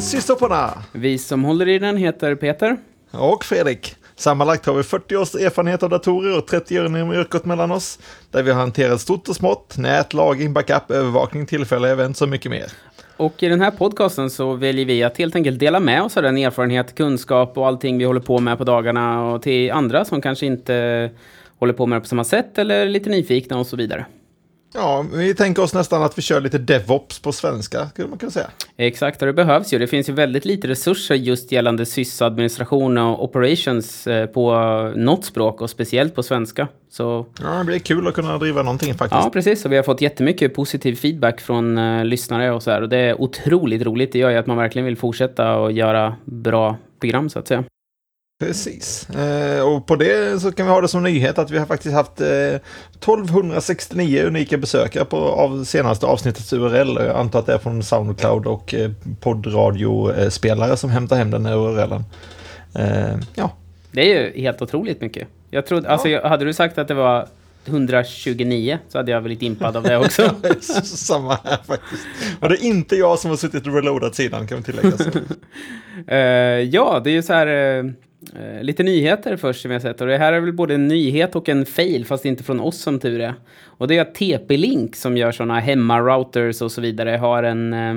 Systerporna! Vi som håller i den heter Peter. Och Fredrik. Sammanlagt har vi 40 års erfarenhet av datorer och 30 år inom yrket mellan oss. Där vi har hanterat stort och smått, nät, lagring, backup, övervakning, tillfälliga event och mycket mer. Och i den här podcasten så väljer vi att helt enkelt dela med oss av den erfarenhet, kunskap och allting vi håller på med på dagarna och till andra som kanske inte håller på med det på samma sätt eller är lite nyfikna och så vidare. Ja, vi tänker oss nästan att vi kör lite DevOps på svenska, skulle man kunna säga. Exakt, och det behövs ju. Det finns ju väldigt lite resurser just gällande sysadministration och operations eh, på något språk och speciellt på svenska. Så... Ja, det blir kul att kunna driva någonting faktiskt. Ja, precis. Och vi har fått jättemycket positiv feedback från uh, lyssnare och så här. Och det är otroligt roligt. Det gör ju att man verkligen vill fortsätta och göra bra program så att säga. Precis. Eh, och på det så kan vi ha det som nyhet att vi har faktiskt haft eh, 1269 unika besökare på av senaste avsnittets URL. Jag antar att det är från Soundcloud och eh, poddradiospelare som hämtar hem den här URLen. Eh, ja. Det är ju helt otroligt mycket. Jag trodde, alltså, ja. hade du sagt att det var 129 så hade jag blivit impad av det också. Samma här faktiskt. Och det är inte jag som har suttit och reloadat sidan kan vi tillägga. uh, ja, det är ju så här... Uh, Eh, lite nyheter först som jag sett. Och det här är väl både en nyhet och en fail, fast inte från oss som tur är. Och det är att TP-Link som gör sådana hemma-routers och så vidare har en, eh,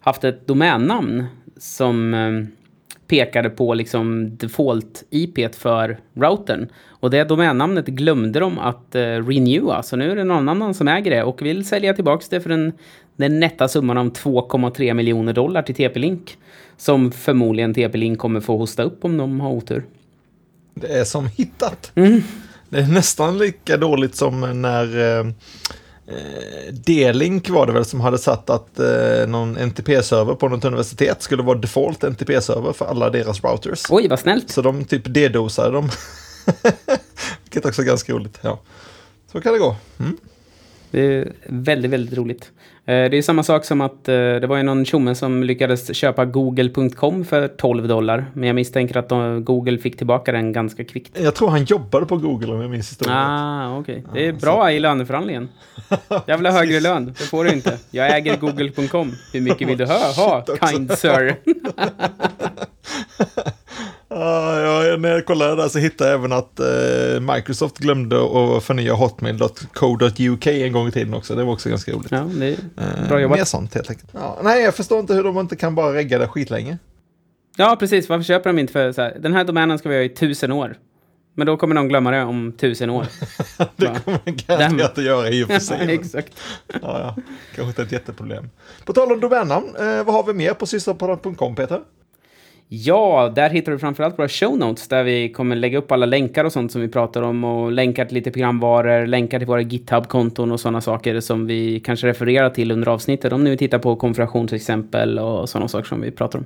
haft ett domännamn som eh, pekade på liksom default-IP för routern. Och det domännamnet glömde de att eh, renewa, så nu är det någon annan som äger det och vill sälja tillbaka det för en, den nätta summan om 2,3 miljoner dollar till TP-Link. Som förmodligen TP-Link kommer få hosta upp om de har otur. Det är som hittat. Mm. Det är nästan lika dåligt som när eh, eh D-Link var det väl som hade satt att eh, någon NTP-server på något universitet skulle vara default NTP-server för alla deras routers. Oj, vad snällt. Så de typ D-dosade dem. Vilket också är ganska roligt. Ja. Så kan det gå. Mm. Det är väldigt, väldigt roligt. Eh, det är samma sak som att eh, det var ju någon tjomme som lyckades köpa google.com för 12 dollar. Men jag misstänker att Google fick tillbaka den ganska kvickt. Jag tror han jobbade på Google om jag minns historien Ah, okej. Okay. Det är bra så. i löneförhandlingen. Jag vill ha högre lön. Det får du inte. Jag äger google.com. Hur mycket vill du ha, ha kind sir? ja, när jag kollade där så hittade jag även att eh, Microsoft glömde att förnya hotmail.co.uk en gång i tiden också. Det var också ganska roligt. Ja, det är eh, bra jobbat. Mer sånt helt enkelt. Ja, nej, jag förstår inte hur de inte kan bara regga det skitlänge. Ja, precis. Varför köper de inte för så här, den här domänen ska vi ha i tusen år. Men då kommer någon glömma det om tusen år. det kommer man garanterat att göra i och för sig. ja, exakt. ja, ja. Kanske inte ett jätteproblem. På tal om domännamn, eh, vad har vi mer på systerpodden.com, Peter? Ja, där hittar du framförallt våra show notes där vi kommer lägga upp alla länkar och sånt som vi pratar om och länkar till lite programvaror, länkar till våra GitHub-konton och sådana saker som vi kanske refererar till under avsnittet om ni vill titta på konfigurationsexempel och sådana saker som vi pratar om.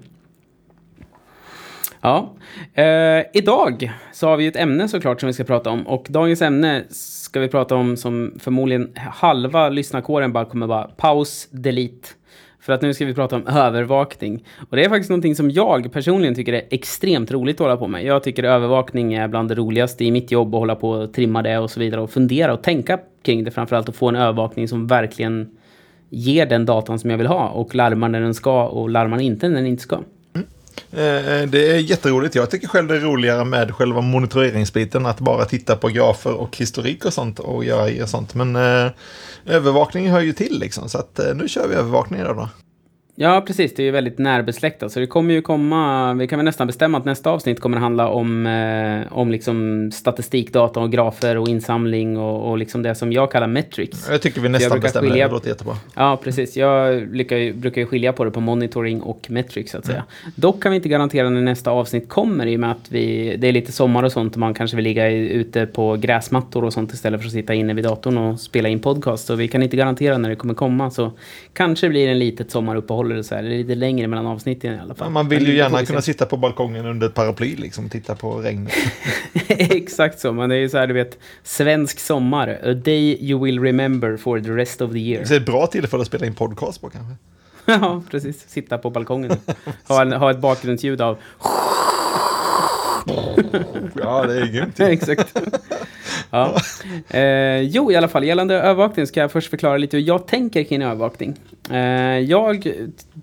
Ja, eh, idag så har vi ett ämne såklart som vi ska prata om och dagens ämne ska vi prata om som förmodligen halva lyssnarkåren bara kommer vara paus, delete. För att nu ska vi prata om övervakning. Och det är faktiskt någonting som jag personligen tycker är extremt roligt att hålla på med. Jag tycker övervakning är bland det roligaste i mitt jobb att hålla på och trimma det och så vidare. Och fundera och tänka kring det framförallt och få en övervakning som verkligen ger den datan som jag vill ha och larmar när den ska och larmar inte när den inte ska. Eh, det är jätteroligt. Jag tycker själv det är roligare med själva monitoreringsbiten. Att bara titta på grafer och historik och sånt och göra sånt. Men eh, övervakning hör ju till liksom. Så att eh, nu kör vi övervakning idag då. Ja, precis. Det är ju väldigt närbesläktat. Så det kommer ju komma, vi kan väl nästan bestämma att nästa avsnitt kommer handla om, eh, om liksom statistikdata och grafer och insamling och, och liksom det som jag kallar metrics. Jag tycker vi nästan bestämmer skilja... det, låter jättebra. Ja, precis. Jag lyckar, brukar ju skilja på det på monitoring och metrics så att säga. Mm. Dock kan vi inte garantera när nästa avsnitt kommer i och med att vi, det är lite sommar och sånt och man kanske vill ligga ute på gräsmattor och sånt istället för att sitta inne vid datorn och spela in podcast. Så vi kan inte garantera när det kommer komma. Så kanske blir det en litet sommaruppehåll eller så här, eller lite längre mellan avsnitten i alla fall. Ja, man vill ju gärna kunna sitta på balkongen under ett paraply liksom och titta på regnet. Exakt så, men det är ju så här du vet, svensk sommar, a day you will remember for the rest of the year. Det är ett bra tillfälle att spela in podcast på kanske. ja, precis. Sitta på balkongen. ha, en, ha ett bakgrundsljud av ja, det är grymt. Exakt. Ja. Eh, jo, i alla fall, gällande övervakning ska jag först förklara lite hur jag tänker kring övervakning. Eh, jag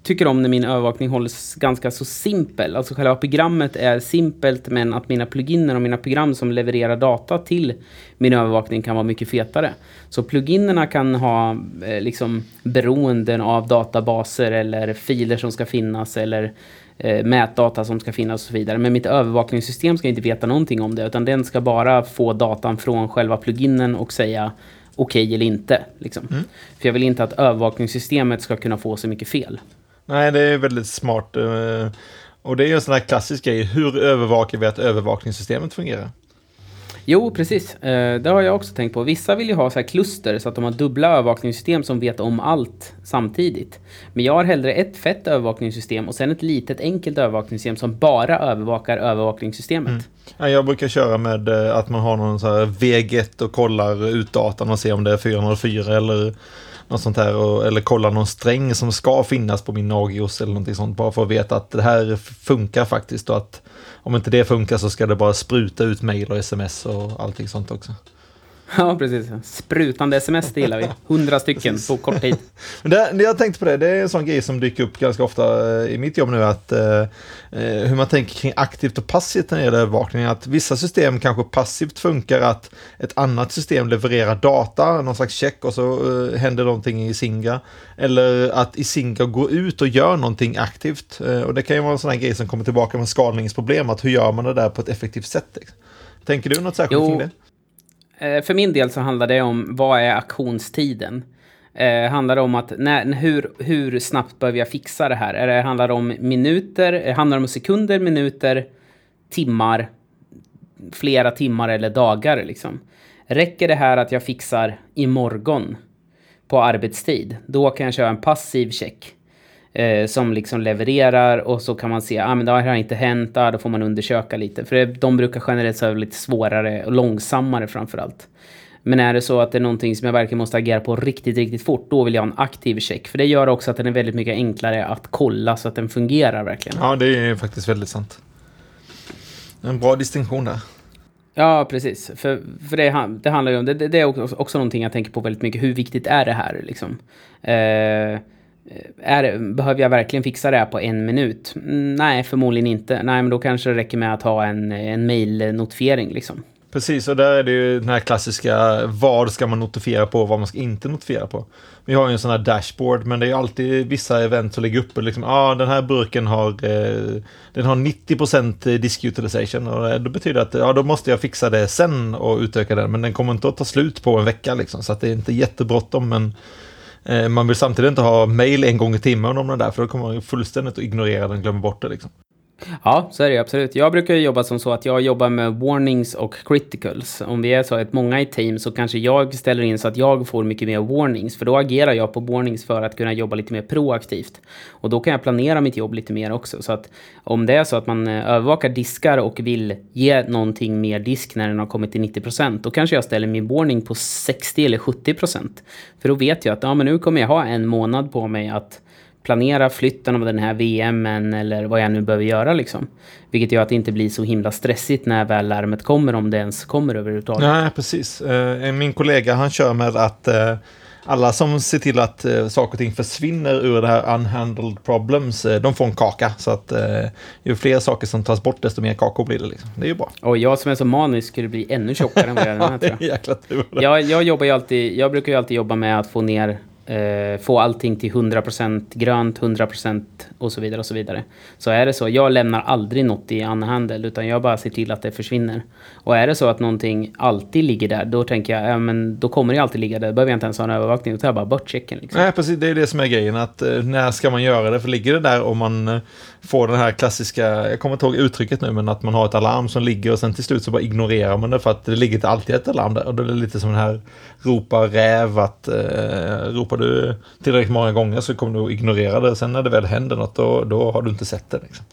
tycker om när min övervakning hålls ganska så simpel. Alltså själva programmet är simpelt men att mina pluginer och mina program som levererar data till min övervakning kan vara mycket fetare. Så pluginerna kan ha eh, liksom beroenden av databaser eller filer som ska finnas eller eh, mätdata som ska finnas och så vidare. Men mitt övervakningssystem ska inte veta någonting om det utan den ska bara få datan från själva pluginen och säga okej okay eller inte. Liksom. Mm. För jag vill inte att övervakningssystemet ska kunna få så mycket fel. Nej, det är väldigt smart. Eh, och det är ju en sån här klassisk grej. Hur övervakar vi att övervakningssystemet fungerar? Jo, precis. Eh, det har jag också tänkt på. Vissa vill ju ha så här kluster så att de har dubbla övervakningssystem som vet om allt samtidigt. Men jag har hellre ett fett övervakningssystem och sen ett litet enkelt övervakningssystem som bara övervakar övervakningssystemet. Mm. Ja, jag brukar köra med eh, att man har någon så här VG1 och kollar ut datan och ser om det är 404 eller något sånt här. Och, eller kolla någon sträng som ska finnas på min Nagios eller någonting sånt. Bara för att veta att det här funkar faktiskt och att om inte det funkar så ska det bara spruta ut mail och sms och allting sånt också. Ja, precis. Sprutande sms, det gillar vi. Hundra stycken på kort tid. Men det, jag tänkte på det, det är en sån grej som dyker upp ganska ofta eh, i mitt jobb nu, att eh, eh, hur man tänker kring aktivt och passivt när det gäller övervakning. Att vissa system kanske passivt funkar, att ett annat system levererar data, någon slags check och så eh, händer någonting i Singa. Eller att i Singa går ut och gör någonting aktivt. Eh, och det kan ju vara en sån här grej som kommer tillbaka med skalningsproblem, att hur gör man det där på ett effektivt sätt? Tänker du något särskilt jo. kring det? Eh, för min del så handlar det om vad är aktionstiden? Eh, handlar det om att när, hur, hur snabbt behöver jag fixa det här? Är det, handlar det om minuter? Eh, handlar det om sekunder, minuter, timmar, flera timmar eller dagar liksom? Räcker det här att jag fixar imorgon på arbetstid? Då kan jag köra en passiv check eh, som liksom levererar och så kan man se, ah, men det har inte hänt, ah, då får man undersöka lite. För de brukar generellt vara lite svårare och långsammare framför allt. Men är det så att det är någonting som jag verkligen måste agera på riktigt, riktigt fort, då vill jag ha en aktiv check. För det gör också att den är väldigt mycket enklare att kolla så att den fungerar verkligen. Ja, det är faktiskt väldigt sant. En bra distinktion där. Ja, precis. För, för det, det handlar ju om, det, det, är också, också någonting jag tänker på väldigt mycket. Hur viktigt är det här liksom? Eh, Eh, är, behöver jag verkligen fixa det här på en minut? Mm, nej, förmodligen inte. Nej, men då kanske det räcker med att ha en, eh, en mail-notifiering liksom. Precis, och där är det ju den här klassiska vad ska man notifiera på och vad man ska inte notifiera på. Vi har ju en sån här dashboard, men det är alltid vissa event som ligger uppe. Liksom, ah, den här burken har, eh, den har 90% disk utilization och eh, det betyder att ja, då måste jag fixa det sen och utöka den. Men den kommer inte att ta slut på en vecka liksom, så att det är inte jättebråttom. Men Eh, man vill samtidigt inte ha mail en gång i timmen om den där, för då kommer man fullständigt att ignorera den, glömma bort det liksom. Ja, så är det absolut. Jag brukar jobba som så att jag jobbar med warnings och criticals. Om vi är så att många i team så kanske jag ställer in så att jag får mycket mer warnings. För då agerar jag på warnings för att kunna jobba lite mer proaktivt. Och då kan jag planera mitt jobb lite mer också. Så att om det är så att man eh, övervakar diskar och vill ge någonting mer disk när den har kommit till 90%. Då kanske jag ställer min warning på 60 eller 70%. För då vet jag att ja, men nu kommer jag ha en månad på mig att planera flytten av den här VMen eller vad jag nu behöver göra liksom. Vilket gör att det inte blir så himla stressigt när väl larmet kommer, om det ens kommer överhuvudtaget. Nej, precis. Eh, min kollega han kör med att eh, alla som ser till att eh, saker och ting försvinner ur det här unhandled problems, de får en kaka. Så att ju fler saker som tas bort, desto mer kakor blir det. Liksom. Det är ju bra. Och jag som är så manisk skulle bli ännu tjockare än vad jag är. Här, tror jag. Jag, jag, jobbar alltid, jag brukar ju alltid jobba med att få ner eh, få allting till 100% grönt, 100% och så vidare och så vidare. Så är det så, jag lämnar aldrig något i anhandel utan jag bara ser till att det försvinner. Och är det så att någonting alltid ligger där, då tänker jag, ja men då kommer det alltid ligga där. Då behöver jag inte ens ha en övervakning, då tar jag bara bort checken. Liksom. Nej, precis, det är det som är grejen, att eh, när ska man göra det? För ligger det där om man eh, får den här klassiska, jag kommer inte ihåg uttrycket nu, men att man har ett alarm som ligger och sen till slut så bara ignorerar man det för att det ligger inte alltid ett alarm där. Och då är det lite som den här ropa räv, att eh, ropar du tillräckligt många gånger så kommer du att ignorera det. Sen när det väl händer något, då, då har du inte sett det. Liksom.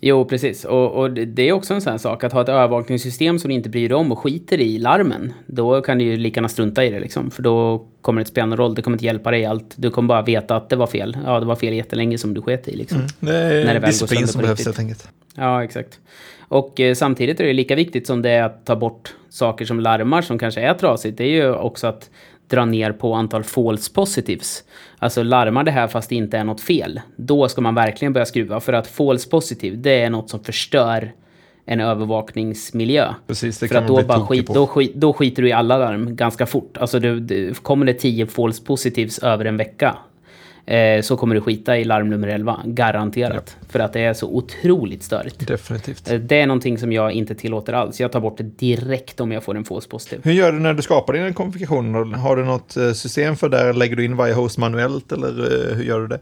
Jo, precis. Och, och, det är också en sån här sak, att ha ett övervakningssystem som du inte bryr dig om och skiter i larmen. Då kan du ju lika gärna strunta i det liksom. För då kommer det inte spela någon roll, det kommer inte hjälpa dig i allt. Du kommer bara veta att det var fel. Ja, det var fel jättelänge som du sket i liksom. Mm, det är när det väl disciplin som behövs helt enkelt. Ja, exakt. Och eh, samtidigt är det lika viktigt som det är att ta bort saker som larmar som kanske är trasigt. Det är ju också att dra ner på antal false positives. Alltså larmar det här fast det inte är något fel. Då ska man verkligen börja skruva för att false positive det är något som förstör en övervakningsmiljö. Precis, det för kan att då, bara skit, då, skit, då skiter du i alla larm ganska fort. Alltså du, du, kommer det 10 false positives över en vecka eh, så kommer du skita i larm nummer 11. Garanterat. För att det är så otroligt störigt. Definitivt. Eh, Det är någonting som jag inte tillåter alls. Jag tar bort det direkt om jag får en false positive. Hur gör du när du skapar dina konfigurationer? Har du något eh, system för det? Lägger du in varje host manuellt eller eh, hur gör du det?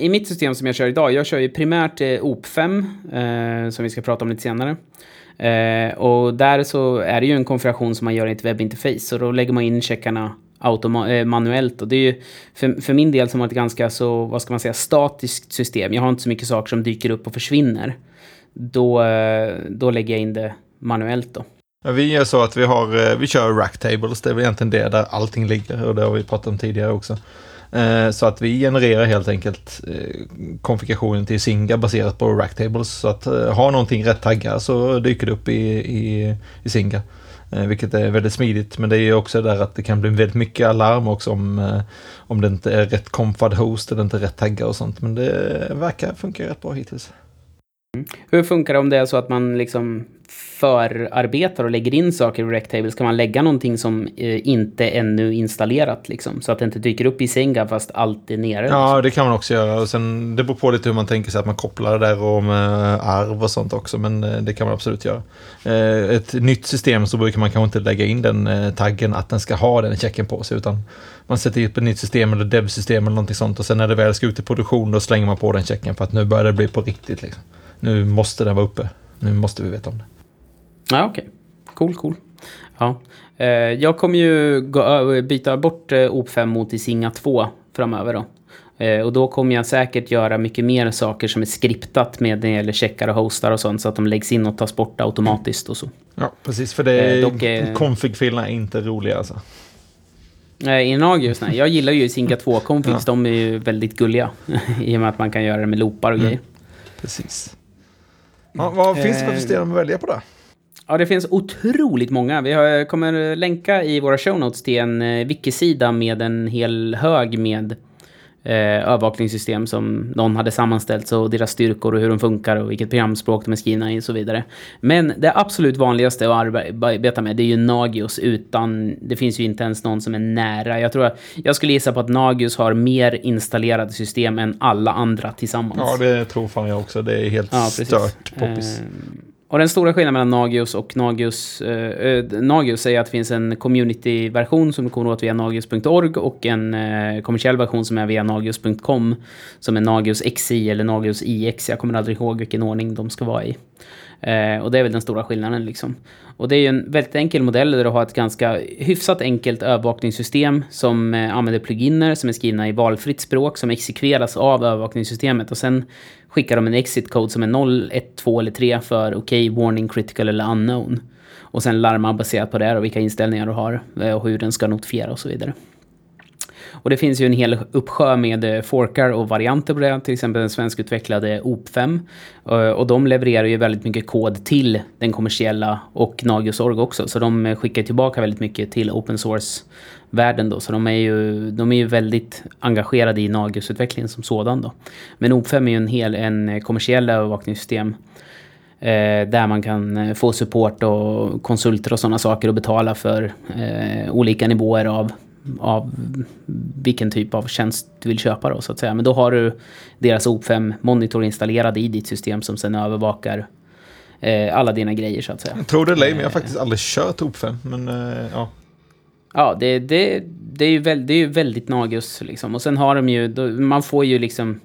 I mitt system som jag kör idag, jag kör ju primärt eh, OP5, eh, som vi ska prata om lite senare. Och där så är det ju en konfiguration som man gör i ett webbinterface, så då lägger man in checkarna automa- eh, manuellt. Och det är ju för, för min del som har ett ganska så, vad ska man säga, statiskt system. Jag har inte så mycket saker som dyker upp och försvinner. Då, eh, då lägger jag in det manuellt då. Vi gör så att vi, har, eh, vi kör rack tables, det är väl egentligen det där allting ligger och det har vi pratat om tidigare också. Eh, så att vi genererar helt enkelt eh, konfigurationen till Singa baserat på Racktables. Så att eh, har någonting rätt taggar så dyker det upp i, i, i Singa. Vilket är väldigt smidigt men det är ju också där att det kan bli väldigt mycket alarm också om, om det inte är rätt konfad host eller inte rätt taggar och sånt. Men det verkar funka rätt bra hittills. Mm. Hur funkar det om det är så att man liksom förarbetar och lägger in saker i Rectables? Kan man lägga någonting som eh, inte ännu installerat liksom? Så att det inte dyker upp i Senga fast allt är nere? Ja, det kan man också göra. Och sen, det beror på lite hur man tänker sig att man kopplar det där och med arv och sånt också. Men eh, det kan man absolut göra. Eh, Ett nytt system så brukar man kanske inte lägga in den eh, taggen att den ska ha den checken på sig. Utan man sätter upp ett nytt system eller dev-system eller någonting sånt. Och sen när det väl ska ut i produktion då slänger man på den checken för att nu börjar det bli på riktigt. Liksom. Nu måste den vara uppe. Nu måste vi veta om det. Ja, okej. Cool, cool. Ja. Eh, jag kommer ju byta bort eh, OP5 mot Isinga 2 framöver då. Eh, och då kommer jag säkert göra mycket mer saker som är skriptat med när det gäller checkar och hostar och sånt så att de läggs in och tas bort automatiskt och så. Ja, precis. För det är, Eh, dock är- config-filerna är inte roliga alltså. Eh, I Nagios, nej. Jag gillar ju Isinga 2-configs, de är ju väldigt gulliga. I och med att man kan göra det med loopar och grejer. Precis. Ja, vad finns det för Eh, system att välja på där? Ja, det finns otroligt många. Vi har, kommer länka i våra show notes till en eh, wiki-sida med en hel hög med eh, övervakningssystem som någon hade sammanställt och deras styrkor och hur de funkar och vilket programspråk de är skrivna i och så vidare. Men det absolut vanligaste att arbeta med det är ju Nagios utan det finns ju inte ens någon som är nära. Jag tror att jag skulle gissa på att Nagios har mer installerade system än alla andra tillsammans. Ja, det tror fan jag också. Det är helt Ja, precis. stört poppis. Eh, och den stora skillnaden mellan Nagios och Nagios... Eh, eh Nagios är att det finns en community-version som du kommer åt via nagios.org och en eh, kommersiell version som är via nagios.com som är Nagios XI eller Nagios IX. Jag kommer aldrig ihåg vilken ordning de ska vara i. Eh, och det är väl den stora skillnaden liksom. Och det är ju en väldigt enkel modell där du har ett ganska hyfsat enkelt övervakningssystem som eh, använder pluginer som är skrivna i valfritt språk som exekveras av övervakningssystemet och sen skickar de en exit code som är 0, 1, 2 eller 3 för OK, warning, critical eller unknown. Och sen larmar baserat på det och vilka inställningar du har eh, och hur den ska notifiera och så vidare. Och det finns ju en hel uppsjö med eh, forkar och varianter på det, till exempel den svenskutvecklade OP5. Eh, och de levererar ju väldigt mycket kod till den kommersiella och Nagios.org också, så de eh, skickar tillbaka väldigt mycket till open source-världen då, så de är ju, de är ju väldigt engagerade i Nagios-utvecklingen som sådan då. Men OP5 är ju en hel en kommersiell övervakningssystem där man kan få support och konsulter och sådana saker och betala för eh, olika nivåer av, av vilken typ av tjänst du vill köpa då så att säga. Men då har du deras OP5 monitor installerad i ditt system som sen övervakar eh, alla dina grejer så att säga. Tror det eller ej, men jag har faktiskt aldrig kört OP5. Men eh, ja. Ja, det, det, det, är ju väl, det är ju väldigt Nagios liksom. Och sen har de ju, då, man får ju liksom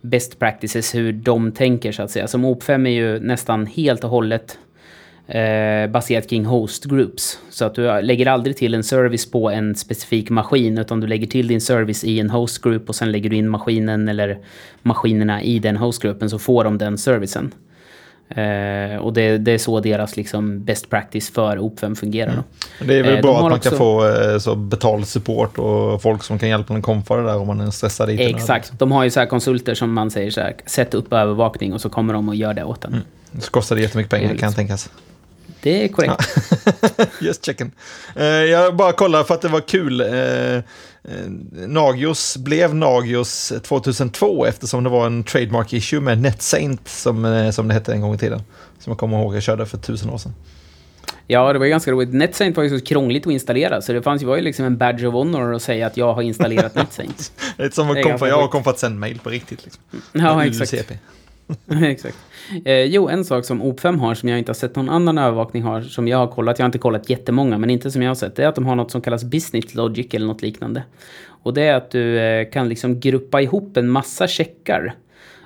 best practices hur de tänker så att säga. Som OP5 är ju nästan helt och hållet eh, baserat kring host groups. Så att du lägger aldrig till en service på en specifik maskin utan du lägger till din service i en host group och sen lägger du in maskinen eller maskinerna i den hostgruppen så får de den servicen. Eh, och det, det är så deras liksom best practice för OP5 fungerar. Men Det är väl Eh, bra att man kan också- få eh, så betald support och folk som kan hjälpa en komfa det där om man är stressad. Exakt. De har ju så här konsulter som man säger så här, sätt upp övervakning och så kommer de och gör det åt en. Så kostar det jättemycket pengar kan tänkas. Det är korrekt. Just checking. Uh, jag bara kollar för att det var kul. Uh, Nagios blev Nagios 2002 eftersom det var en trademark issue med NetSaint som, som det hette en gång i tiden. Som jag kommer ihåg jag körde för tusen år sedan. Ja, det var ju ganska roligt. NetSaint var ju så krångligt att installera, så det fanns ju, var ju liksom en badge of honor att säga att jag har installerat NetSaint. är som att kom för, jag har kommit sen mail på riktigt. Liksom. Ja, exakt. exakt. Eh, jo, en sak som OP5 har som jag inte har sett någon annan övervakning har, som jag har kollat, jag har inte kollat jättemånga, men inte som jag har sett, det är att de har något som kallas business logic eller något liknande. Och det är att du eh, kan liksom gruppa ihop en massa checkar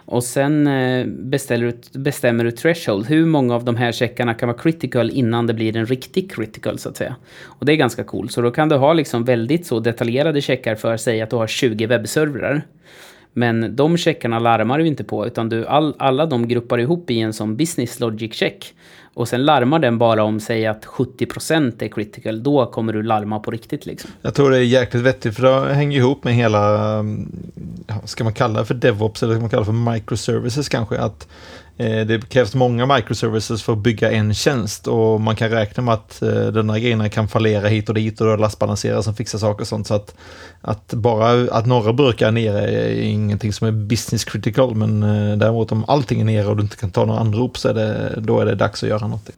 och sen eh, beställer du, bestämmer du threshold. Hur många av de här checkarna kan vara critical innan det blir en riktig critical så att säga. Och det är ganska coolt. Så då kan du ha liksom väldigt så detaljerade checkar för, säg att du har 20 webbservrar. Men de checkarna larmar du inte på, utan du, all, alla de gruppar ihop i en sån business logic check. Och sen larmar den bara om, säg att 70% är critical, då kommer du larma på riktigt liksom. Jag tror det är jäkligt vettigt, för det hänger ihop med hela, ska man kalla det för DevOps eller ska man kalla det för microservices kanske, att Eh, det krävs många microservices för att bygga en tjänst och man kan räkna med att eh, den här grejerna kan fallera hit och dit och då lastbalanseras som fixar saker och sånt. Så att, att bara att några burkar är nere är ingenting som är business critical, men eh, däremot om allting är nere och du inte kan ta några anrop så är det, då är det dags att göra någonting.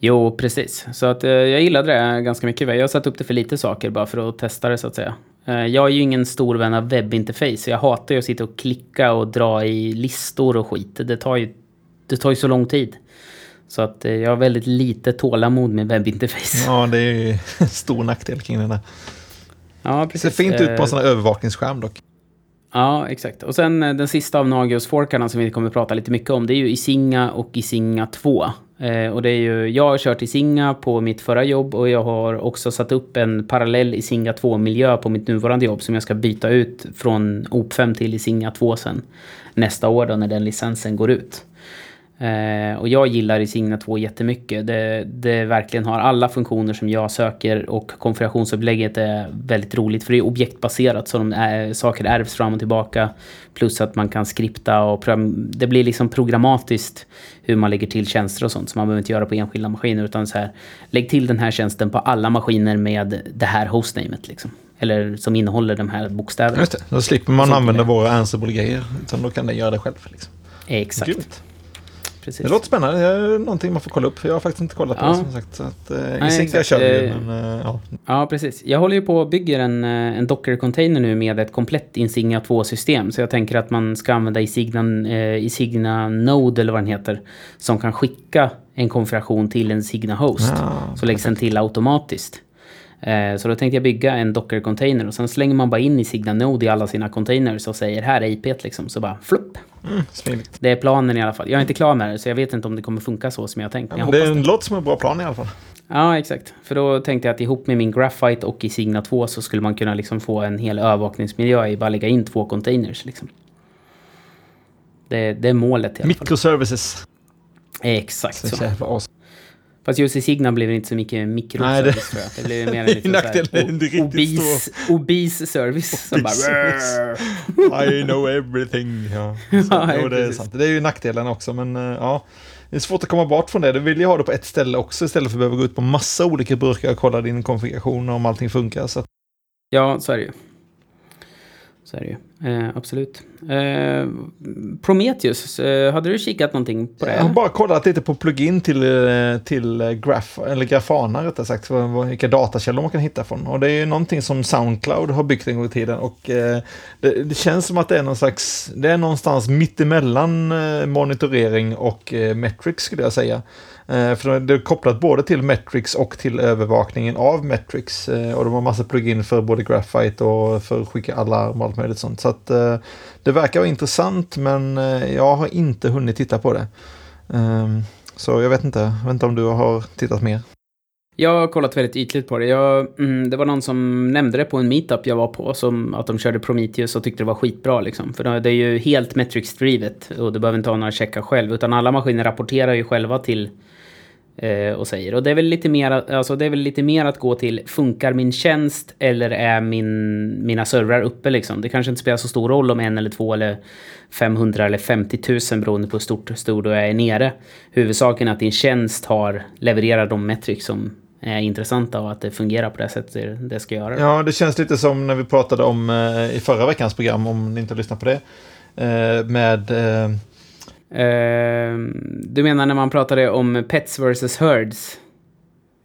Jo, precis. Så att jag gillade det ganska mycket. Jag har satt upp det för lite saker bara för att testa det så att säga. Eh, jag är ju ingen stor vän av webbinterface. Jag hatar ju att sitta och klicka och dra i listor och skit. Det tar ju, det tar ju så lång tid. Så att eh, jag har väldigt lite tålamod med webbinterface. Ja, det är ju en stor nackdel kring den där. Ja, precis. Det ser fint ut på en eh, sån här övervakningsskärm dock. Ja, exakt. Och sen den sista av Nagios-forkarna som vi kommer att prata lite mycket om, det är ju Isinga och Isinga 2. Eh, och det är ju, jag har kört i Singa på mitt förra jobb och jag har också satt upp en parallell i Singa 2-miljö på mitt nuvarande jobb som jag ska byta ut från OP5 till i Singa 2 sen nästa år då när den licensen går ut. Eh, och jag gillar i Signa 2 jättemycket. Det, det verkligen har alla funktioner som jag söker och konfigurationsupplägget är väldigt roligt för det är objektbaserat så de är, saker ärvs fram och tillbaka. Plus att man kan skripta och det blir liksom programmatiskt hur man lägger till tjänster och sånt. Så man behöver inte göra på enskilda maskiner utan så här lägg till den här tjänsten på alla maskiner med det här hostnamet liksom. Eller som innehåller de här bokstäverna. Just det, då slipper man använda våra Ansible-grejer. Utan då kan den göra det själv. Liksom. Exakt. Grymt precis. Det låter spännande. Det är någonting man får kolla upp. Jag har faktiskt inte kollat på ja. det som sagt. Så att, eh, Nej, Isinga kör vi, men eh, ja. Ja, precis. Jag håller ju på och bygger en, eh, en Docker-container nu med ett komplett Insignia 2-system. Så jag tänker att man ska använda Isigna, eh, Isigna Node, eller vad den heter, som kan skicka en konfiguration till en Signa Host. Ja, så läggs den till automatiskt. Eh, så då tänkte jag bygga en Docker-container och sen slänger man bara in i Signa Node i alla sina containers och säger här är IP liksom. Så bara flupp. Mm, det är planen i alla fall. Jag är inte klar med det så jag vet inte om det kommer funka så som jag tänkt. Ja, det är en låt som en bra plan i alla fall. Ja, exakt. För då tänkte jag att ihop med min Graphite och i Signa 2 så skulle man kunna liksom få en hel övervakningsmiljö i bara lägga in två containers. Liksom. Det, det är målet i alla fall. Microservices. Exakt så. så. Fast just i Signa blev det inte så mycket mikroservice det... tror jag. Det blev mer en liten såhär obis, obis service. Som bara... I know everything. Ja, så, jo, det är sant. Det är ju nackdelen också, men uh, ja. Det är svårt att komma bort från det. Du vill ju ha det på ett ställe också istället för att behöva gå ut på massa olika burkar och kolla din konfiguration och om allting funkar. Så. Ja, så är det ju. Så är det ju. Eh, absolut. Eh, Prometheus, eh, hade du kikat någonting på det? Jag har bara kollat lite på plugin till, eh, till Graf, eller Grafana rättare sagt, vilka datakällor man kan hitta från. Och det är någonting som Soundcloud har byggt en gång i tiden och eh, det, det, känns som att det är någon slags, det är någonstans mittemellan eh, monitorering och metrics skulle jag säga. Eh, för det är kopplat både till Metrics och till övervakningen av Metrics. Eh, och de har massa plugin för både Graphite och för att skicka alarm och allt möjligt sånt. Så att eh, det verkar vara intressant men eh, jag har inte hunnit titta på det. Ehm, så jag vet inte, jag vet inte om du har tittat mer. Jag har kollat väldigt ytligt på det. Jag, mm, det var någon som nämnde det på en meetup jag var på, som att de körde Prometheus och tyckte det var skitbra. Liksom. För det är ju helt metrics-drivet och du behöver inte ha några checkar själv, utan alla maskiner rapporterar ju själva till eh, Eh, och säger. Och det är, väl lite mer, alltså det är väl lite mer att gå till, funkar min tjänst eller är min, mina servrar uppe liksom? Det kanske inte spelar så stor roll om en eller två eller 500 eller 50 000 beroende på hur stort stor du är nere. Huvudsaken är att din tjänst har levererat de metrics som är intressanta och att det fungerar på det sättet det ska göra. Ja, det känns lite som när vi pratade om eh, i förra veckans program, om ni inte har lyssnat på det, eh, med... Eh, Eh, du menar när man pratade om Pets vs. Herds?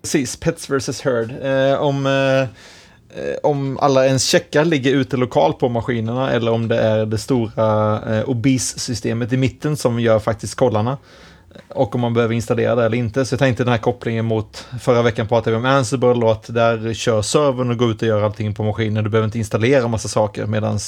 Precis, Pets vs. Herd. Eh, om, eh, om alla ens checkar ligger ute lokalt på maskinerna eller om det är det stora eh, OBIS-systemet i mitten som gör faktiskt kollarna och om man behöver installera det eller inte. Så jag tänkte den här kopplingen mot förra veckan pratade vi om Ansible och att där kör servern och går ut och gör allting på maskinen. Du behöver inte installera massa saker medan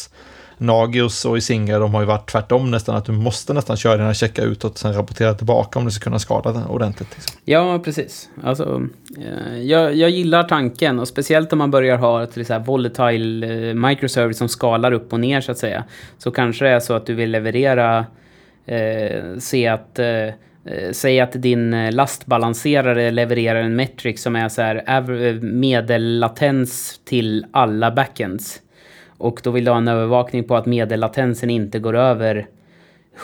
Nagios och Isinga de har ju varit tvärtom nästan att du måste nästan köra dina checkar utåt och sen rapportera tillbaka om du ska kunna skada den ordentligt. Liksom. Ja, precis. Alltså, eh, jag, jag gillar tanken och speciellt om man börjar ha till så volatile eh, microservice som skalar upp och ner så att säga. Så kanske det är så att du vill leverera, eh, se att eh, eh säg att din lastbalanserare levererar en metric som är så här medellatens till alla backends. Och då vill du ha en övervakning på att medellatensen inte går över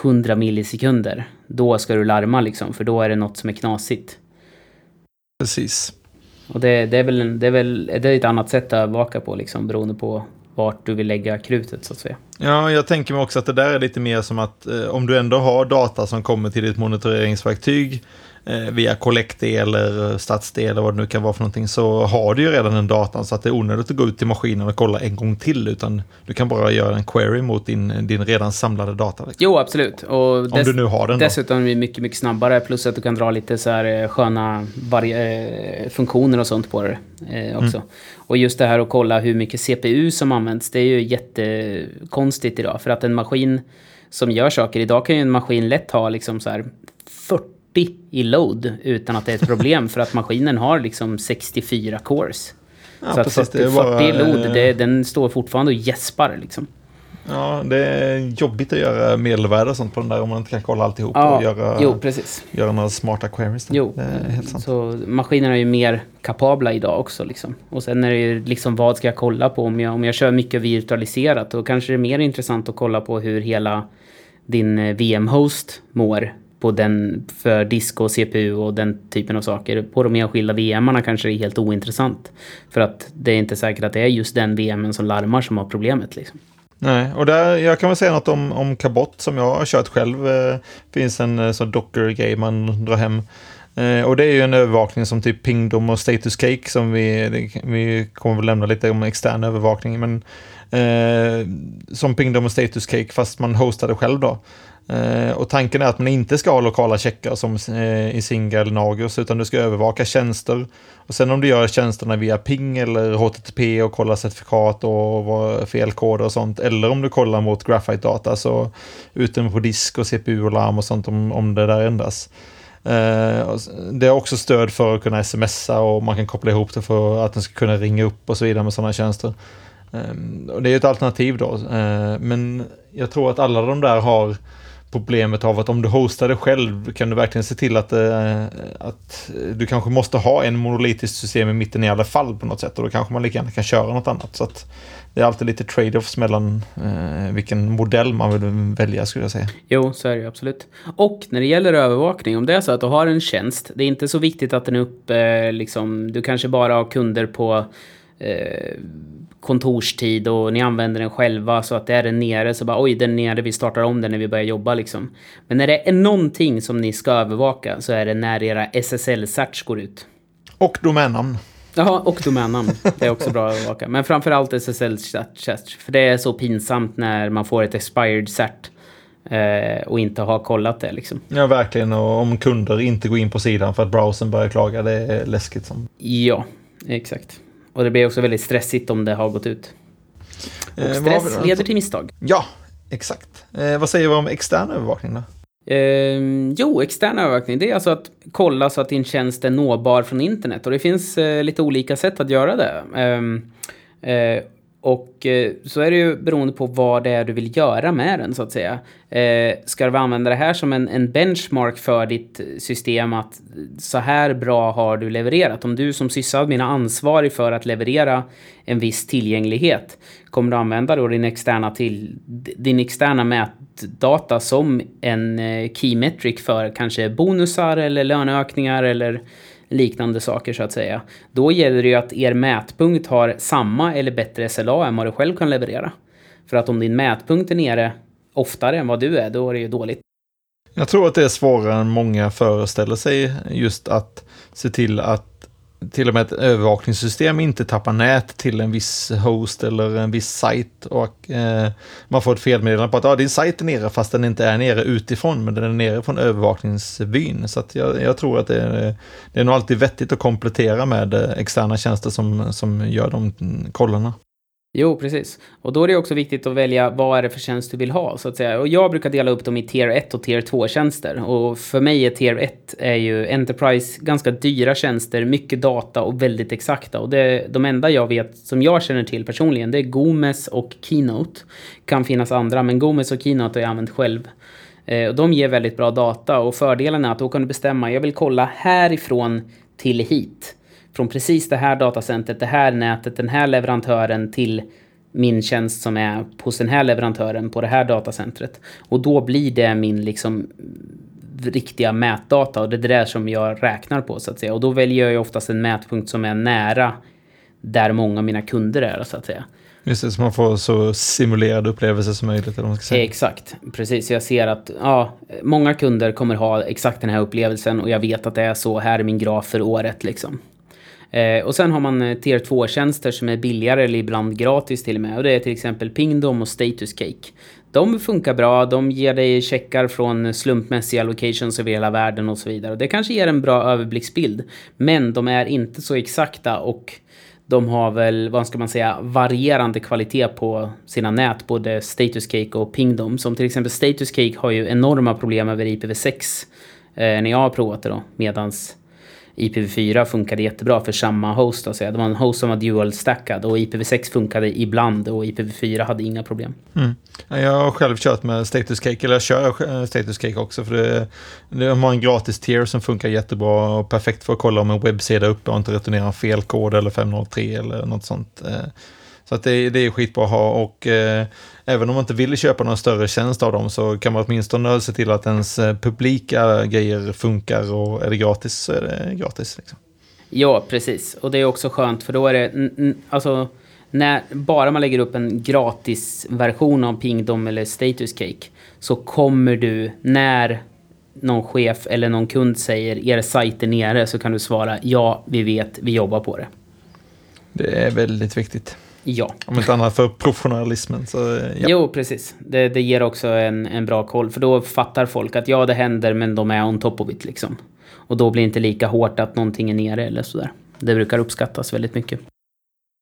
100 millisekunder. Då ska du larma liksom, för då är det något som är knasigt. Precis. Och det, det är väl, det är väl det är ett annat sätt att övervaka på liksom, beroende på vart du vill lägga krutet så att säga. Ja, jag tänker mig också att det där är lite mer som att eh, om du ändå har data som kommer till ditt monitoreringsverktyg via Collect eller StatsD eller vad det nu kan vara för någonting så har du ju redan den datan så att det är onödigt att gå ut till maskinen och kolla en gång till utan du kan bara göra en query mot din, din redan samlade data. Liksom. Jo, absolut. Och Om du nu har den Dessutom är det mycket, mycket snabbare plus att du kan dra lite så här eh, sköna eh, funktioner och sånt på det eh, också. Mm. Och just det här att kolla hur mycket CPU som används, det är ju jättekonstigt idag. För att en maskin som gör saker, idag kan ju en maskin lätt ha liksom så här 40 i load utan att det är ett problem för att maskinen har liksom 64 cores. Ja, så att 40, bara, 40 load, det, den står fortfarande och gäspar liksom. Ja, det är jobbigt att göra medelvärde och sånt på den där om man inte kan kolla alltihop ja, och göra, jo, precis. göra några smarta queries. Där. Jo, så maskinerna är ju mer kapabla idag också. Liksom. Och sen är det ju liksom vad ska jag kolla på om jag, om jag kör mycket virtualiserat. Då kanske det är mer intressant att kolla på hur hela din eh, VM-host mår på den för disk och CPU och den typen av saker. På de enskilda VMarna kanske det är helt ointressant. För att det är inte säkert att det är just den VMen som larmar som har problemet. Liksom. Nej, och där, jag kan väl säga något om, om Cabot som jag har kört själv. Det finns en eh, sån docker-grej man drar hem. Eh, och det är ju en övervakning som typ Pingdom och Status Cake som vi, vi kommer väl lämna lite om extern övervakning. Men eh, som Pingdom och Status Cake fast man hostar det själv då. Eh, och tanken är att man inte ska ha lokala checkar som eh, i Singa eller Nagios, utan du ska övervaka tjänster. Och sen om du gör tjänsterna via ping eller HTTP och kollar certifikat och felkoder och sånt, eller om du kollar mot Graphite-data, så utrymme på disk och CPU och larm och sånt om, om det där ändras. Eh, det har också stöd för att kunna smsa och man kan koppla ihop det för att den ska kunna ringa upp och så vidare med sådana tjänster. Ehm, och det är ett alternativ då, eh, men jag tror att alla de där har problemet av att om du hostar det själv kan du verkligen se till att, eh, att du kanske måste ha en monolitiskt system i mitten i alla fall på något sätt och då kanske man lika gärna kan köra något annat. Så att det är alltid lite trade-offs mellan eh, vilken modell man vill välja skulle jag säga. Jo, så är det absolut. Och när det gäller övervakning, om det är så att du har en tjänst, det är inte så viktigt att den är uppe, eh, liksom, du kanske bara har kunder på eh, kontorstid och ni använder den själva så att det är den nere så bara oj den nere vi startar om den när vi börjar jobba liksom. Men när det är någonting som ni ska övervaka så är det när era SSL-search går ut. Och domännamn. Jaha, och domännamn. Det är också bra att övervaka. Men framförallt SSL-search. För det är så pinsamt när man får ett expired cert. Eh, och inte har kollat det liksom. Ja, verkligen. Och om kunder inte går in på sidan för att browsern börjar klaga, det är läskigt. Som... Ja, exakt. Och det blir också väldigt stressigt om det har gått ut. Och eh, stress eh, leder till misstag. Ja, exakt. Eh, vad säger vi om extern övervakning då? Eh, jo, extern övervakning, det är alltså att kolla så att din tjänst är nåbar från internet. Och det finns eh, lite olika sätt att göra det. Och eh, så är det ju beroende på vad det är du vill göra med den så att säga. Eh, ska du använda det här som en, en, benchmark för ditt system att så här bra har du levererat. Om du som sysadmin är ansvarig för att leverera en viss tillgänglighet kommer du använda då din externa, till, din externa mätdata som en eh, key metric för kanske bonusar eller löneökningar eller liknande saker så att säga. Då gäller det ju att er mätpunkt har samma eller bättre SLA än vad du själv kan leverera. För att om din mätpunkt är nere oftare än vad du är, då är det ju dåligt. Jag tror att det är svårare än många föreställer sig just att se till att till och med ett övervakningssystem inte tappar nät till en viss host eller en viss sajt och eh, man får ett felmeddelande på att ah, din sajt är nere fast den inte är nere utifrån men den är nere från övervakningsvyn. Så att jag, jag tror att det är, det är nog alltid vettigt att komplettera med eh, externa tjänster som, som gör de kollarna. Jo, precis. Och då är det också viktigt att välja vad är det för tjänst du vill ha, så att säga. Och jag brukar dela upp dem i tier 1 och tier 2-tjänster. Och för mig är tier 1 är ju Enterprise ganska dyra tjänster, mycket data och väldigt exakta. Och det, de enda jag vet, som jag känner till personligen, det är Gomes och Keynote. Kan finnas andra, men Gomes och Keynote har jag använt själv. Eh, och de ger väldigt bra data och fördelen är att då kan du bestämma, jag vill kolla härifrån till hit från precis det här datacentret, det här nätet, den här leverantören till min tjänst som är hos den här leverantören på det här datacentret. Och då blir det min liksom riktiga mätdata och det är det där som jag räknar på så att säga. Och då väljer jag oftast en mätpunkt som är nära där många av mina kunder är så att säga. Just det, så man får så simulerad upplevelse som möjligt. Eller man ska säga. Exakt, precis. Jag ser att ja, många kunder kommer ha exakt den här upplevelsen och jag vet att det är så. Här är min graf för året liksom. Eh, och sen har man eh, tier 2-tjänster som är billigare eller ibland gratis till och med. Och det är till exempel Pingdom och Status Cake. De funkar bra, de ger dig checkar från slumpmässiga locations över hela världen och så vidare. Och det kanske ger en bra överblicksbild. Men de är inte så exakta och de har väl, vad ska man säga, varierande kvalitet på sina nät, både Status Cake och Pingdom. Som till exempel Status Cake har ju enorma problem över IPv6 eh, när jag har provat det då, medans IPv4 funkade jättebra för samma host. Alltså. Det var en host som var dual-stackad och IPv6 funkade ibland och IPv4 hade inga problem. Mm. Jag har själv kört med Status Cake, eller jag kör eh, Status Cake också för det, det har en gratis tier som funkar jättebra och perfekt för att kolla om en webbsida är uppe och inte returnerar fel kod eller 503 eller något sånt. Eh. Så att det, det är skitbra att ha och eh, även om man inte vill köpa någon större tjänst av dem så kan man åtminstone se till att ens eh, publika grejer funkar och är det gratis så är det gratis. Liksom. Ja, precis. Och det är också skönt för då är det, alltså, när bara man lägger upp en gratisversion av Pingdom eller Status Cake så kommer du när någon chef eller någon kund säger er sajt är nere så kan du svara ja, vi vet, vi jobbar på det. Det är väldigt viktigt. Ja. Om inte annat för professionalismen. Så, ja. Jo, precis. Det, det ger också en, en bra koll. För då fattar folk att ja, det händer, men de är on top of it liksom. Och då blir det inte lika hårt att någonting är nere eller sådär. Det brukar uppskattas väldigt mycket.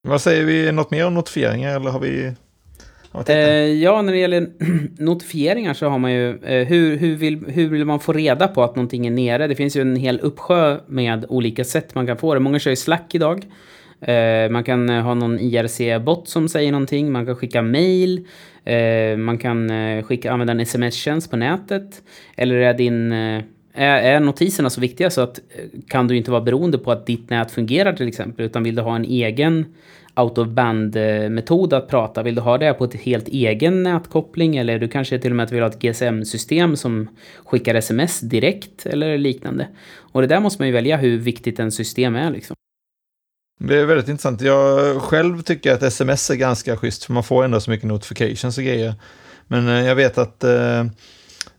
Vad säger vi? Något mer om notifieringar eller har vi? Eh, ja, när det gäller notifieringar så har man ju eh, hur, hur, vill, hur vill man få reda på att någonting är nere? Det finns ju en hel uppsjö med olika sätt man kan få det. Många kör ju Slack idag. Eh, man kan eh, ha någon IRC-bot som säger någonting, man kan skicka mail, eh, man kan eh, skicka, använda en sms-tjänst på nätet. Eller är din... Eh, är notiserna så viktiga så att kan du inte vara beroende på att ditt nät fungerar till exempel, utan vill du ha en egen out of band-metod att prata? Vill du ha det på ett helt egen nätkoppling eller du kanske till och med vill ha ett GSM-system som skickar sms direkt eller liknande? Och det där måste man ju välja hur viktigt en system är liksom. Det är väldigt intressant. Jag själv tycker att sms är ganska schysst, för man får ändå så mycket notifications och grejer. Men eh, jag vet att eh, eh,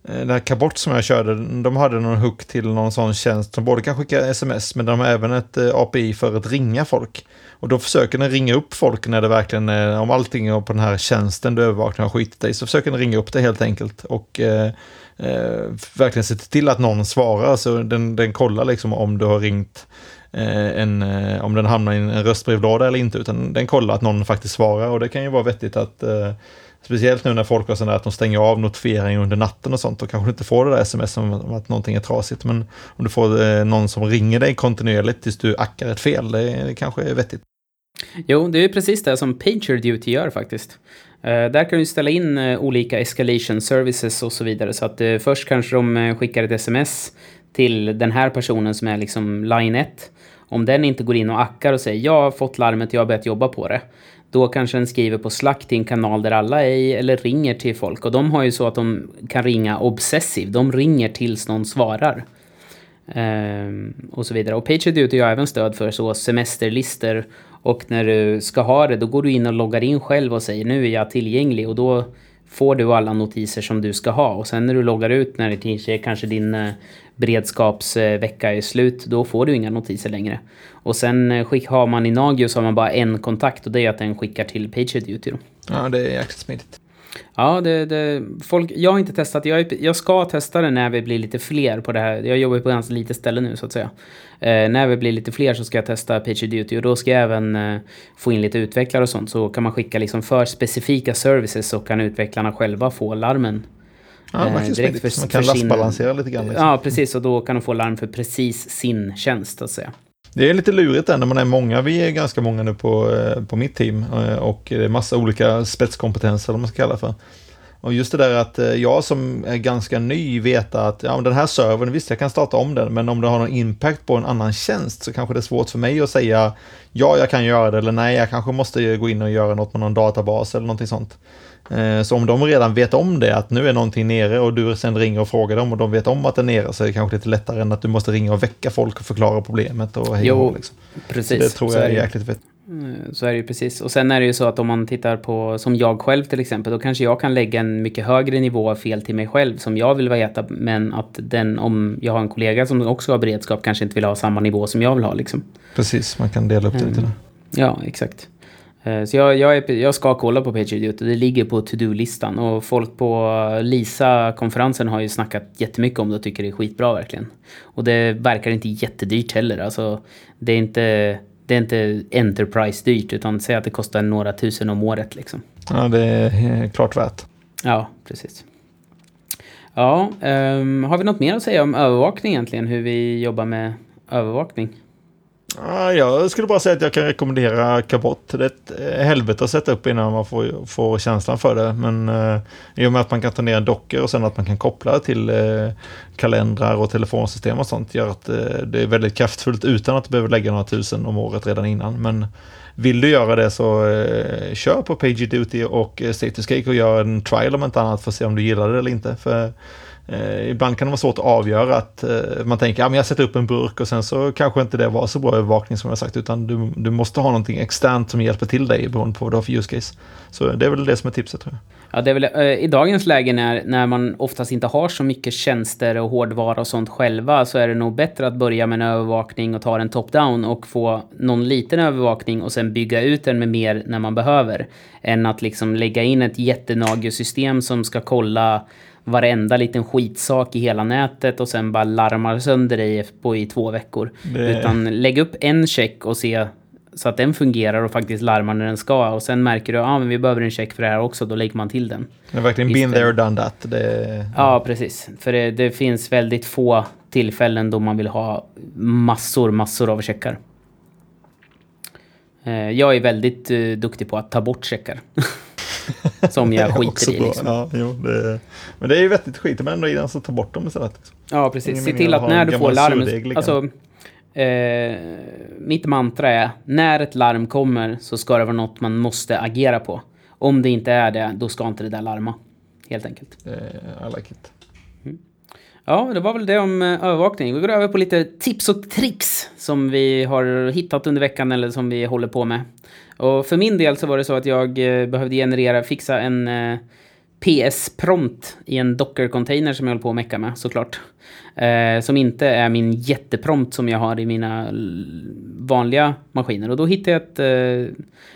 det här Kabort som jag körde, de hade någon hook till någon sån tjänst som både kan skicka sms, men de har även ett eh, API för att ringa folk. Och då försöker den ringa upp folk när det verkligen är, om allting är på den här tjänsten du övervakar har skitit dig, så försöker den ringa upp det helt enkelt. Och eh, eh, verkligen se till att någon svarar, så den, den kollar liksom om du har ringt Eh, en, eh, om den hamnar i en röstbrevlåda eller inte, utan den kollar att någon faktiskt svarar och det kan ju vara vettigt att eh, Speciellt nu när folk har sådär att de stänger av notifieringar under natten och sånt och kanske du inte får det där sms om att någonting är trasigt. Men om du får någon som ringer dig kontinuerligt tills du ackar ett fel, det, det kanske är vettigt. Jo, det är precis det som PagerDuty gör faktiskt. Där kan du ställa in olika escalation services och så vidare. Så att först kanske de skickar ett sms till den här personen som är liksom line 1. Om den inte går in och ackar och säger jag har fått larmet, jag har börjat jobba på det. Då kanske den skriver på Slack till en kanal där alla är eller ringer till folk. Och de har ju så att de kan ringa obsessiv. De ringer tills någon svarar. Ehm, och så vidare. Och PagerDuty har även stöd för så semesterlister. Och när du ska ha det, då går du in och loggar in själv och säger nu är jag tillgänglig. Och då får du alla notiser som du ska ha. Och sen när du loggar ut när det kanske din eh, beredskapsvecka är slut, då får du inga notiser längre. Och sen eh, skick, har man i Nagio så har man bara en kontakt och det är att den skickar till PagerDuty. Ja, det är jäkligt smidigt. Ja, det, det, folk, jag har inte testat. Jag, jag ska testa det när vi blir lite fler på det här. Jag jobbar på ganska lite ställe nu så att säga. Eh, när vi blir lite fler så ska jag testa PagerDuty och då ska jag även eh, få in lite utvecklare och sånt. Så kan man skicka liksom för specifika services så kan utvecklarna själva få larmen. Ja, eh, direkt för, man kan lastbalansera lite grann. Liksom. Ja, precis. Och då kan de få larm för precis sin tjänst, så att säga. Det är lite lurigt där när man är många. Vi är ganska många nu på, eh, på mitt team eh, och det är massa olika spetskompetenser, om man ska kalla för. Och just det där att eh, jag som är ganska ny vet att ja, den här servern, visst jag kan starta om den, men om det har någon impact på en annan tjänst så kanske det är svårt för mig att säga ja, jag kan göra det eller nej, jag kanske måste gå in och göra något med någon databas eller någonting sånt. Eh, så om de redan vet om det, att nu är någonting nere och du sen ringer och frågar dem och de vet om att det är nere så är det kanske lite lättare än att du måste ringa och väcka folk och förklara problemet och hej Jo, liksom. precis. Så det tror jag är, är jäkligt fett. Eh, så är det ju precis. Och sen är det ju så att om man tittar på, som jag själv till exempel, då kanske jag kan lägga en mycket högre nivå av fel till mig själv som jag vill veta, men att den, om jag har en kollega som också har beredskap, kanske inte vill ha samma nivå som jag vill ha liksom. Precis, man kan dela upp det lite. Mm. Ja, exakt. Eh, så jag, jag, är, jag ska kolla på PagerDuty, det ligger på to-do-listan. Och folk på LISA-konferensen har ju snackat jättemycket om det och tycker det är skitbra verkligen. Och det verkar inte jättedyrt heller. Alltså, det är inte, det är inte Enterprise-dyrt, utan säg att det kostar några tusen om året. Liksom. Ja, det är klart värt. Ja, precis. Ja, um, har vi något mer att säga om övervakning egentligen? Hur vi jobbar med övervakning? Jag skulle bara säga att jag kan rekommendera Kabot. Det är ett eh, helvete att sätta upp innan man får, får känslan för det. Men eh, i och med att man kan ta ner dockor och sen att man kan koppla till eh, kalendrar och telefonsystem och sånt gör att eh, det är väldigt kraftfullt utan att du behöver lägga några tusen om året redan innan. Men vill du göra det så eh, kör på PagerDuty och eh, Statuscake och gör en trial om inte annat för att se om du gillar det eller inte. För Eh, ibland kan det vara svårt att avgöra att eh, man tänker att ja, jag sätter upp en burk och sen så kanske inte det var så bra övervakning som jag sagt utan du, du måste ha någonting externt som hjälper till dig beroende på vad du har för use case. Så det är väl det som är tipset tror jag. Ja, det är väl eh, i dagens läge när, när man oftast inte har så mycket tjänster och hårdvara och sånt själva så är det nog bättre att börja med en övervakning och ta den top-down och få någon liten övervakning och sen bygga ut den med mer när man behöver. Än att liksom lägga in ett jättenagiosystem som ska kolla varenda liten skitsak i hela nätet och sen bara larmar sönder dig på i två veckor. Det... Utan lägg upp en check och se så att den fungerar och faktiskt larmar när den ska. Och sen märker du att ah, vi behöver en check för det här också, då lägger man till den. Det är verkligen been there, done that. Det... Ja, precis. För det, det, finns väldigt få tillfällen då man vill ha massor, massor av checkar. Eh, jag är väldigt uh, duktig på att ta bort checkar. som jag skiter i. Liksom. Ja, jo, det, men det är ju vettigt, skiter man ändå i den så ta bort dem istället. Liksom. Ja, precis. Se till att när du får larm... Liksom. Alltså, eh, mitt mantra är, när ett larm kommer så ska det vara något man måste agera på. Om det inte är det, då ska inte det där larma. Helt enkelt. Uh, I like it. Mm. Ja, det var väl det om eh, övervakning. Vi går över på lite tips och tricks som vi har hittat under veckan eller som vi håller på med. Och för min del så var det så att jag eh, behövde generera, fixa en eh, PS-prompt i en Docker-container som jag håller på att mecka med såklart. Eh, som inte är min jätteprompt som jag har i mina vanliga maskiner. Och då hittade jag ett, eh,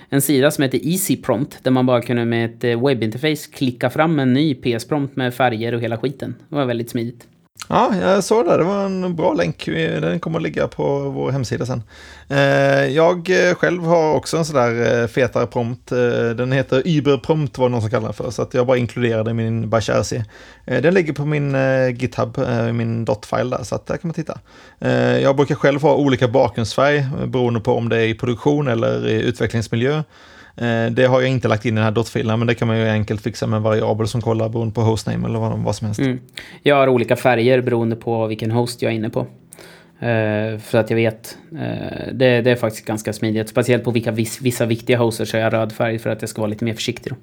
en sida som heter Easy Prompt där man bara kunde med ett eh, webbinterface klicka fram en ny PS-prompt med färger och hela skiten. Det var väldigt smidigt. Ja, jag såg det. Det var en bra länk. Den kommer att ligga på vår hemsida sen. Eh, jag eh, själv har också en sådär eh, fetare prompt. Den heter Uber-prompt var det någon som kallade den för. Så att jag bara inkluderade min Basharsi. Den ligger på min GitHub, min dot-file där. Så att där kan man titta. Jag brukar själv ha olika bakgrundsfärg beroende på om det är i produktion eller i utvecklingsmiljö. Eh, det har jag inte lagt in i den här dotfilen, men det kan man ju enkelt fixa med en variabel som kollar beroende på hostname eller vad, vad som helst. Mm. Jag har olika färger beroende på vilken host jag är inne på. Uh, för att jag vet, uh, det, det, är faktiskt ganska smidigt. Speciellt på vilka vissa viktiga hoster så är jag röd färg för att jag ska vara lite mer försiktig. Då.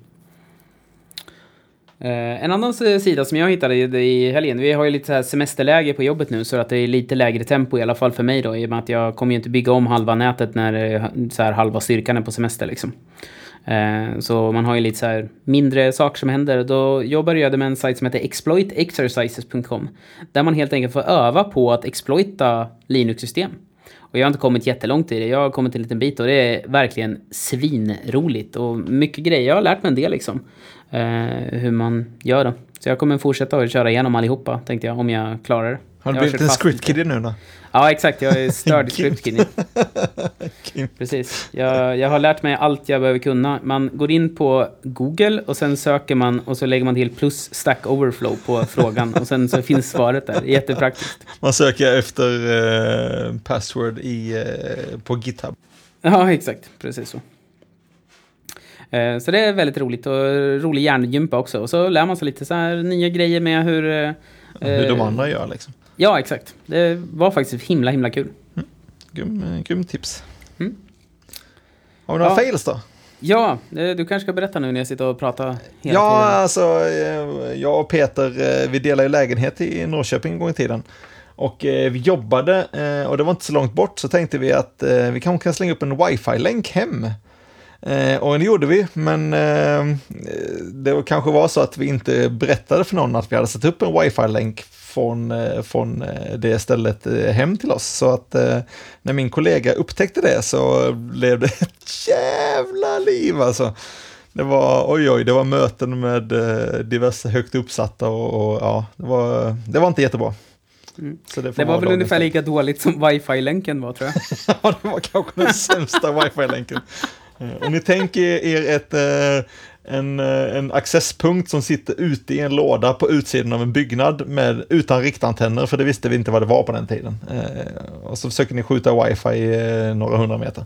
Uh, en annan sida som jag hittade i, i helgen, vi har ju lite så semesterläge på jobbet nu så att det är lite lägre tempo i alla fall för mig då i och med att jag kommer ju inte bygga om halva nätet när eh, så här, halva styrkan är på semester liksom. Uh, så man har ju lite så här mindre saker som händer. Då jag började med en sajt som heter exploitexercises.com där man helt enkelt får öva på att exploita Linux-system. Och jag har inte kommit jättelångt i det. Jag har kommit en liten bit och det är verkligen svinroligt och mycket grejer. Jag har lärt mig en del liksom eh, hur man gör det. Så jag kommer fortsätta att köra igenom allihopa, tänkte jag, om jag klarar det. Har du blivit en scriptkiddy nu då? Ja, exakt. Jag är störd scriptkiddy. Precis. Jag, jag har lärt mig allt jag behöver kunna. Man går in på Google och sen söker man och så lägger man till plus Stack Overflow på frågan och sen så finns svaret där. Jättepraktiskt. Man söker efter eh, password i, eh, på GitHub. Ja, exakt. Precis så. Eh, så det är väldigt roligt och rolig hjärngympa också. Och så lär man sig lite så här nya grejer med hur... Eh, hur de andra gör liksom. Ja, exakt. Det var faktiskt himla, himla kul. Mm. Grym, eh, grym tips. Mm. Har vi några ja. fails då? Ja, du kanske ska berätta nu när jag sitter och pratar hela ja, tiden. Ja, alltså jag och Peter, vi delade lägenhet i Norrköping en gång i tiden. Och vi jobbade och det var inte så långt bort så tänkte vi att vi kanske kan slänga upp en wifi-länk hem. Eh, och det gjorde vi, men eh, det kanske var så att vi inte berättade för någon att vi hade satt upp en wifi-länk från, eh, från eh, det stället eh, hem till oss. Så att när min kollega upptäckte det så blev det ett jävla liv alltså. Det var, oj oj, det var möten med diverse högt uppsatta och, och ja, det var, det var inte jättebra. Mm. det, det var väl ungefär lika dåligt som wifi-länken var tror jag. ja, det var kanske den sämsta wifi-länken. Om ni tänker er ett, en, eh, en accesspunkt som sitter ute i en låda på utsidan av en byggnad med, utan riktantenner, för det visste vi inte vad det var på den tiden. Och så försöker ni skjuta wifi några hundra meter.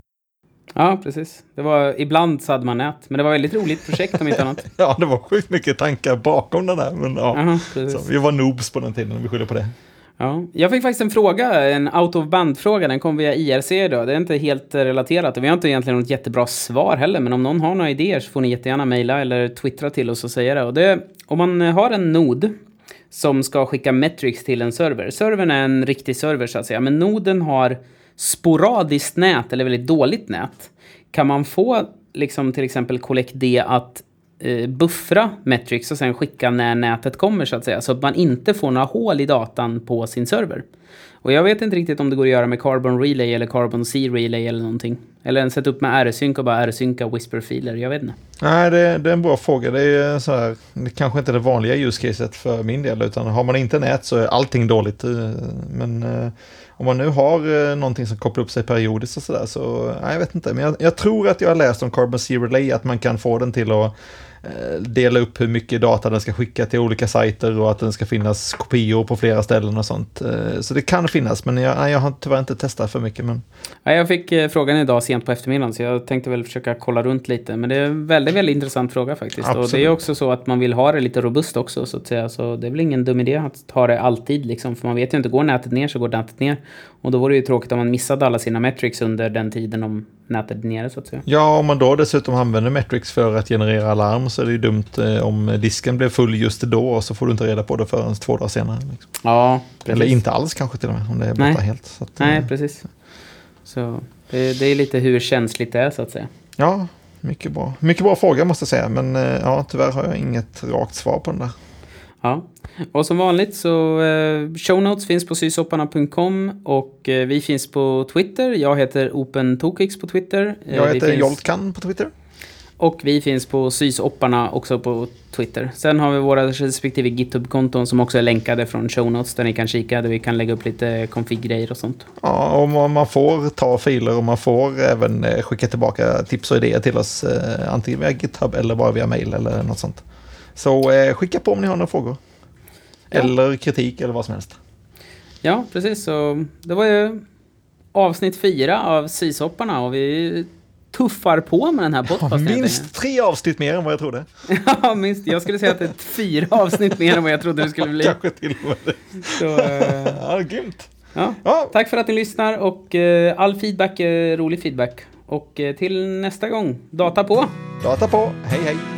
Ja, precis. Det var, ibland så hade man nät, men det var väldigt roligt projekt om inte annat. ja, det var sjukt mycket tankar bakom den där, men ja. Aha, så, vi var noobs på den tiden, om vi skyller på det. Ja. Jag fick faktiskt en fråga, en out of band-fråga, den kom via IRC idag. Det är inte helt eh, relaterat och vi har inte egentligen något jättebra svar heller, men om någon har några idéer så får ni jättegärna mejla eller twittra till oss och säga det. Och det. Om man eh, har en nod som ska skicka metrics till en server. Servern är en riktig server så att säga, men noden har sporadiskt nät eller väldigt dåligt nät. Kan man få liksom till exempel collect D att Eh, buffra metrics och sen skicka när nätet kommer så att säga. Så att man inte får några hål i datan på sin server. Och jag vet inte riktigt om det går att göra med Carbon Relay eller Carbon C Relay eller någonting. Eller en sätta upp med R-sync och bara R-synka Whisper-filer, jag vet inte. Nej, det, det, är en bra fråga. Det är så här, det kanske inte är det vanliga use caset för min del, utan har man inte nät så är allting dåligt. Eh, men eh, om man nu har eh, någonting som kopplar upp sig periodiskt och sådär så, nej, jag vet inte. Men jag, jag, tror att jag har läst om Carbon C Relay, att man kan få den till att dela upp hur mycket data den ska skicka till olika sajter och att den ska finnas kopior på flera ställen och sånt. Så det kan finnas, men jag, jag har tyvärr inte testat för mycket. Men... Jag fick frågan idag sent på eftermiddagen, så jag tänkte väl försöka kolla runt lite. Men det är en väldigt, väldigt intressant fråga faktiskt. Absolut. Och det är också så att man vill ha det lite robust också, så att säga. Så det är väl ingen dum idé att ha det alltid, liksom. För man vet ju inte, går nätet ner så går nätet ner. Och då vore det ju tråkigt om man missade alla sina metrics under den tiden om nätet är nere så att säga. Ja, om man då dessutom använder metrics för att generera alarm så är det ju dumt eh, om disken blev full just då och så får du inte reda på det förrän två dagar senare. Liksom. Ja, precis. Eller inte alls kanske till och med, om det är borta Nej. helt. Att, Nej, eh, precis. Så det, det, är lite hur känsligt det är så att säga. Ja, mycket bra. Mycket bra fråga måste jag säga, men eh, ja, tyvärr har jag inget rakt svar på den där. Ja, och som vanligt så eh, show notes finns på sysopparna.com och eh, vi finns på Twitter. Jag heter OpenTokix på Twitter. Eh, jag heter finns... Joltkan på Twitter. Och vi finns på Sysopparna också på Twitter. Sen har vi våra respektive GitHub-konton som också är länkade från show notes där ni kan kika, där vi kan lägga upp lite config-grejer och sånt. Ja, och man får ta filer och man får även eh, skicka tillbaka tips och idéer till oss, eh, antingen via GitHub eller bara via mail eller något sånt. Så eh, skicka på om ni har några frågor. Ja. Eller kritik eller vad som helst. Ja, precis. Så det var ju avsnitt fyra av Sysopparna och vi tuffar på med den här podcasten. Minst tre avsnitt mer än vad jag trodde. ja, minst. Jag skulle säga att det är fyra avsnitt mer än vad jag trodde det skulle bli. Kanske till och med det. Så, eh, Ja, grymt. ja. Ja, Tack för att ni lyssnar och eh, all feedback är rolig feedback. Och eh, till nästa gång, data på! data på. Hej, hej.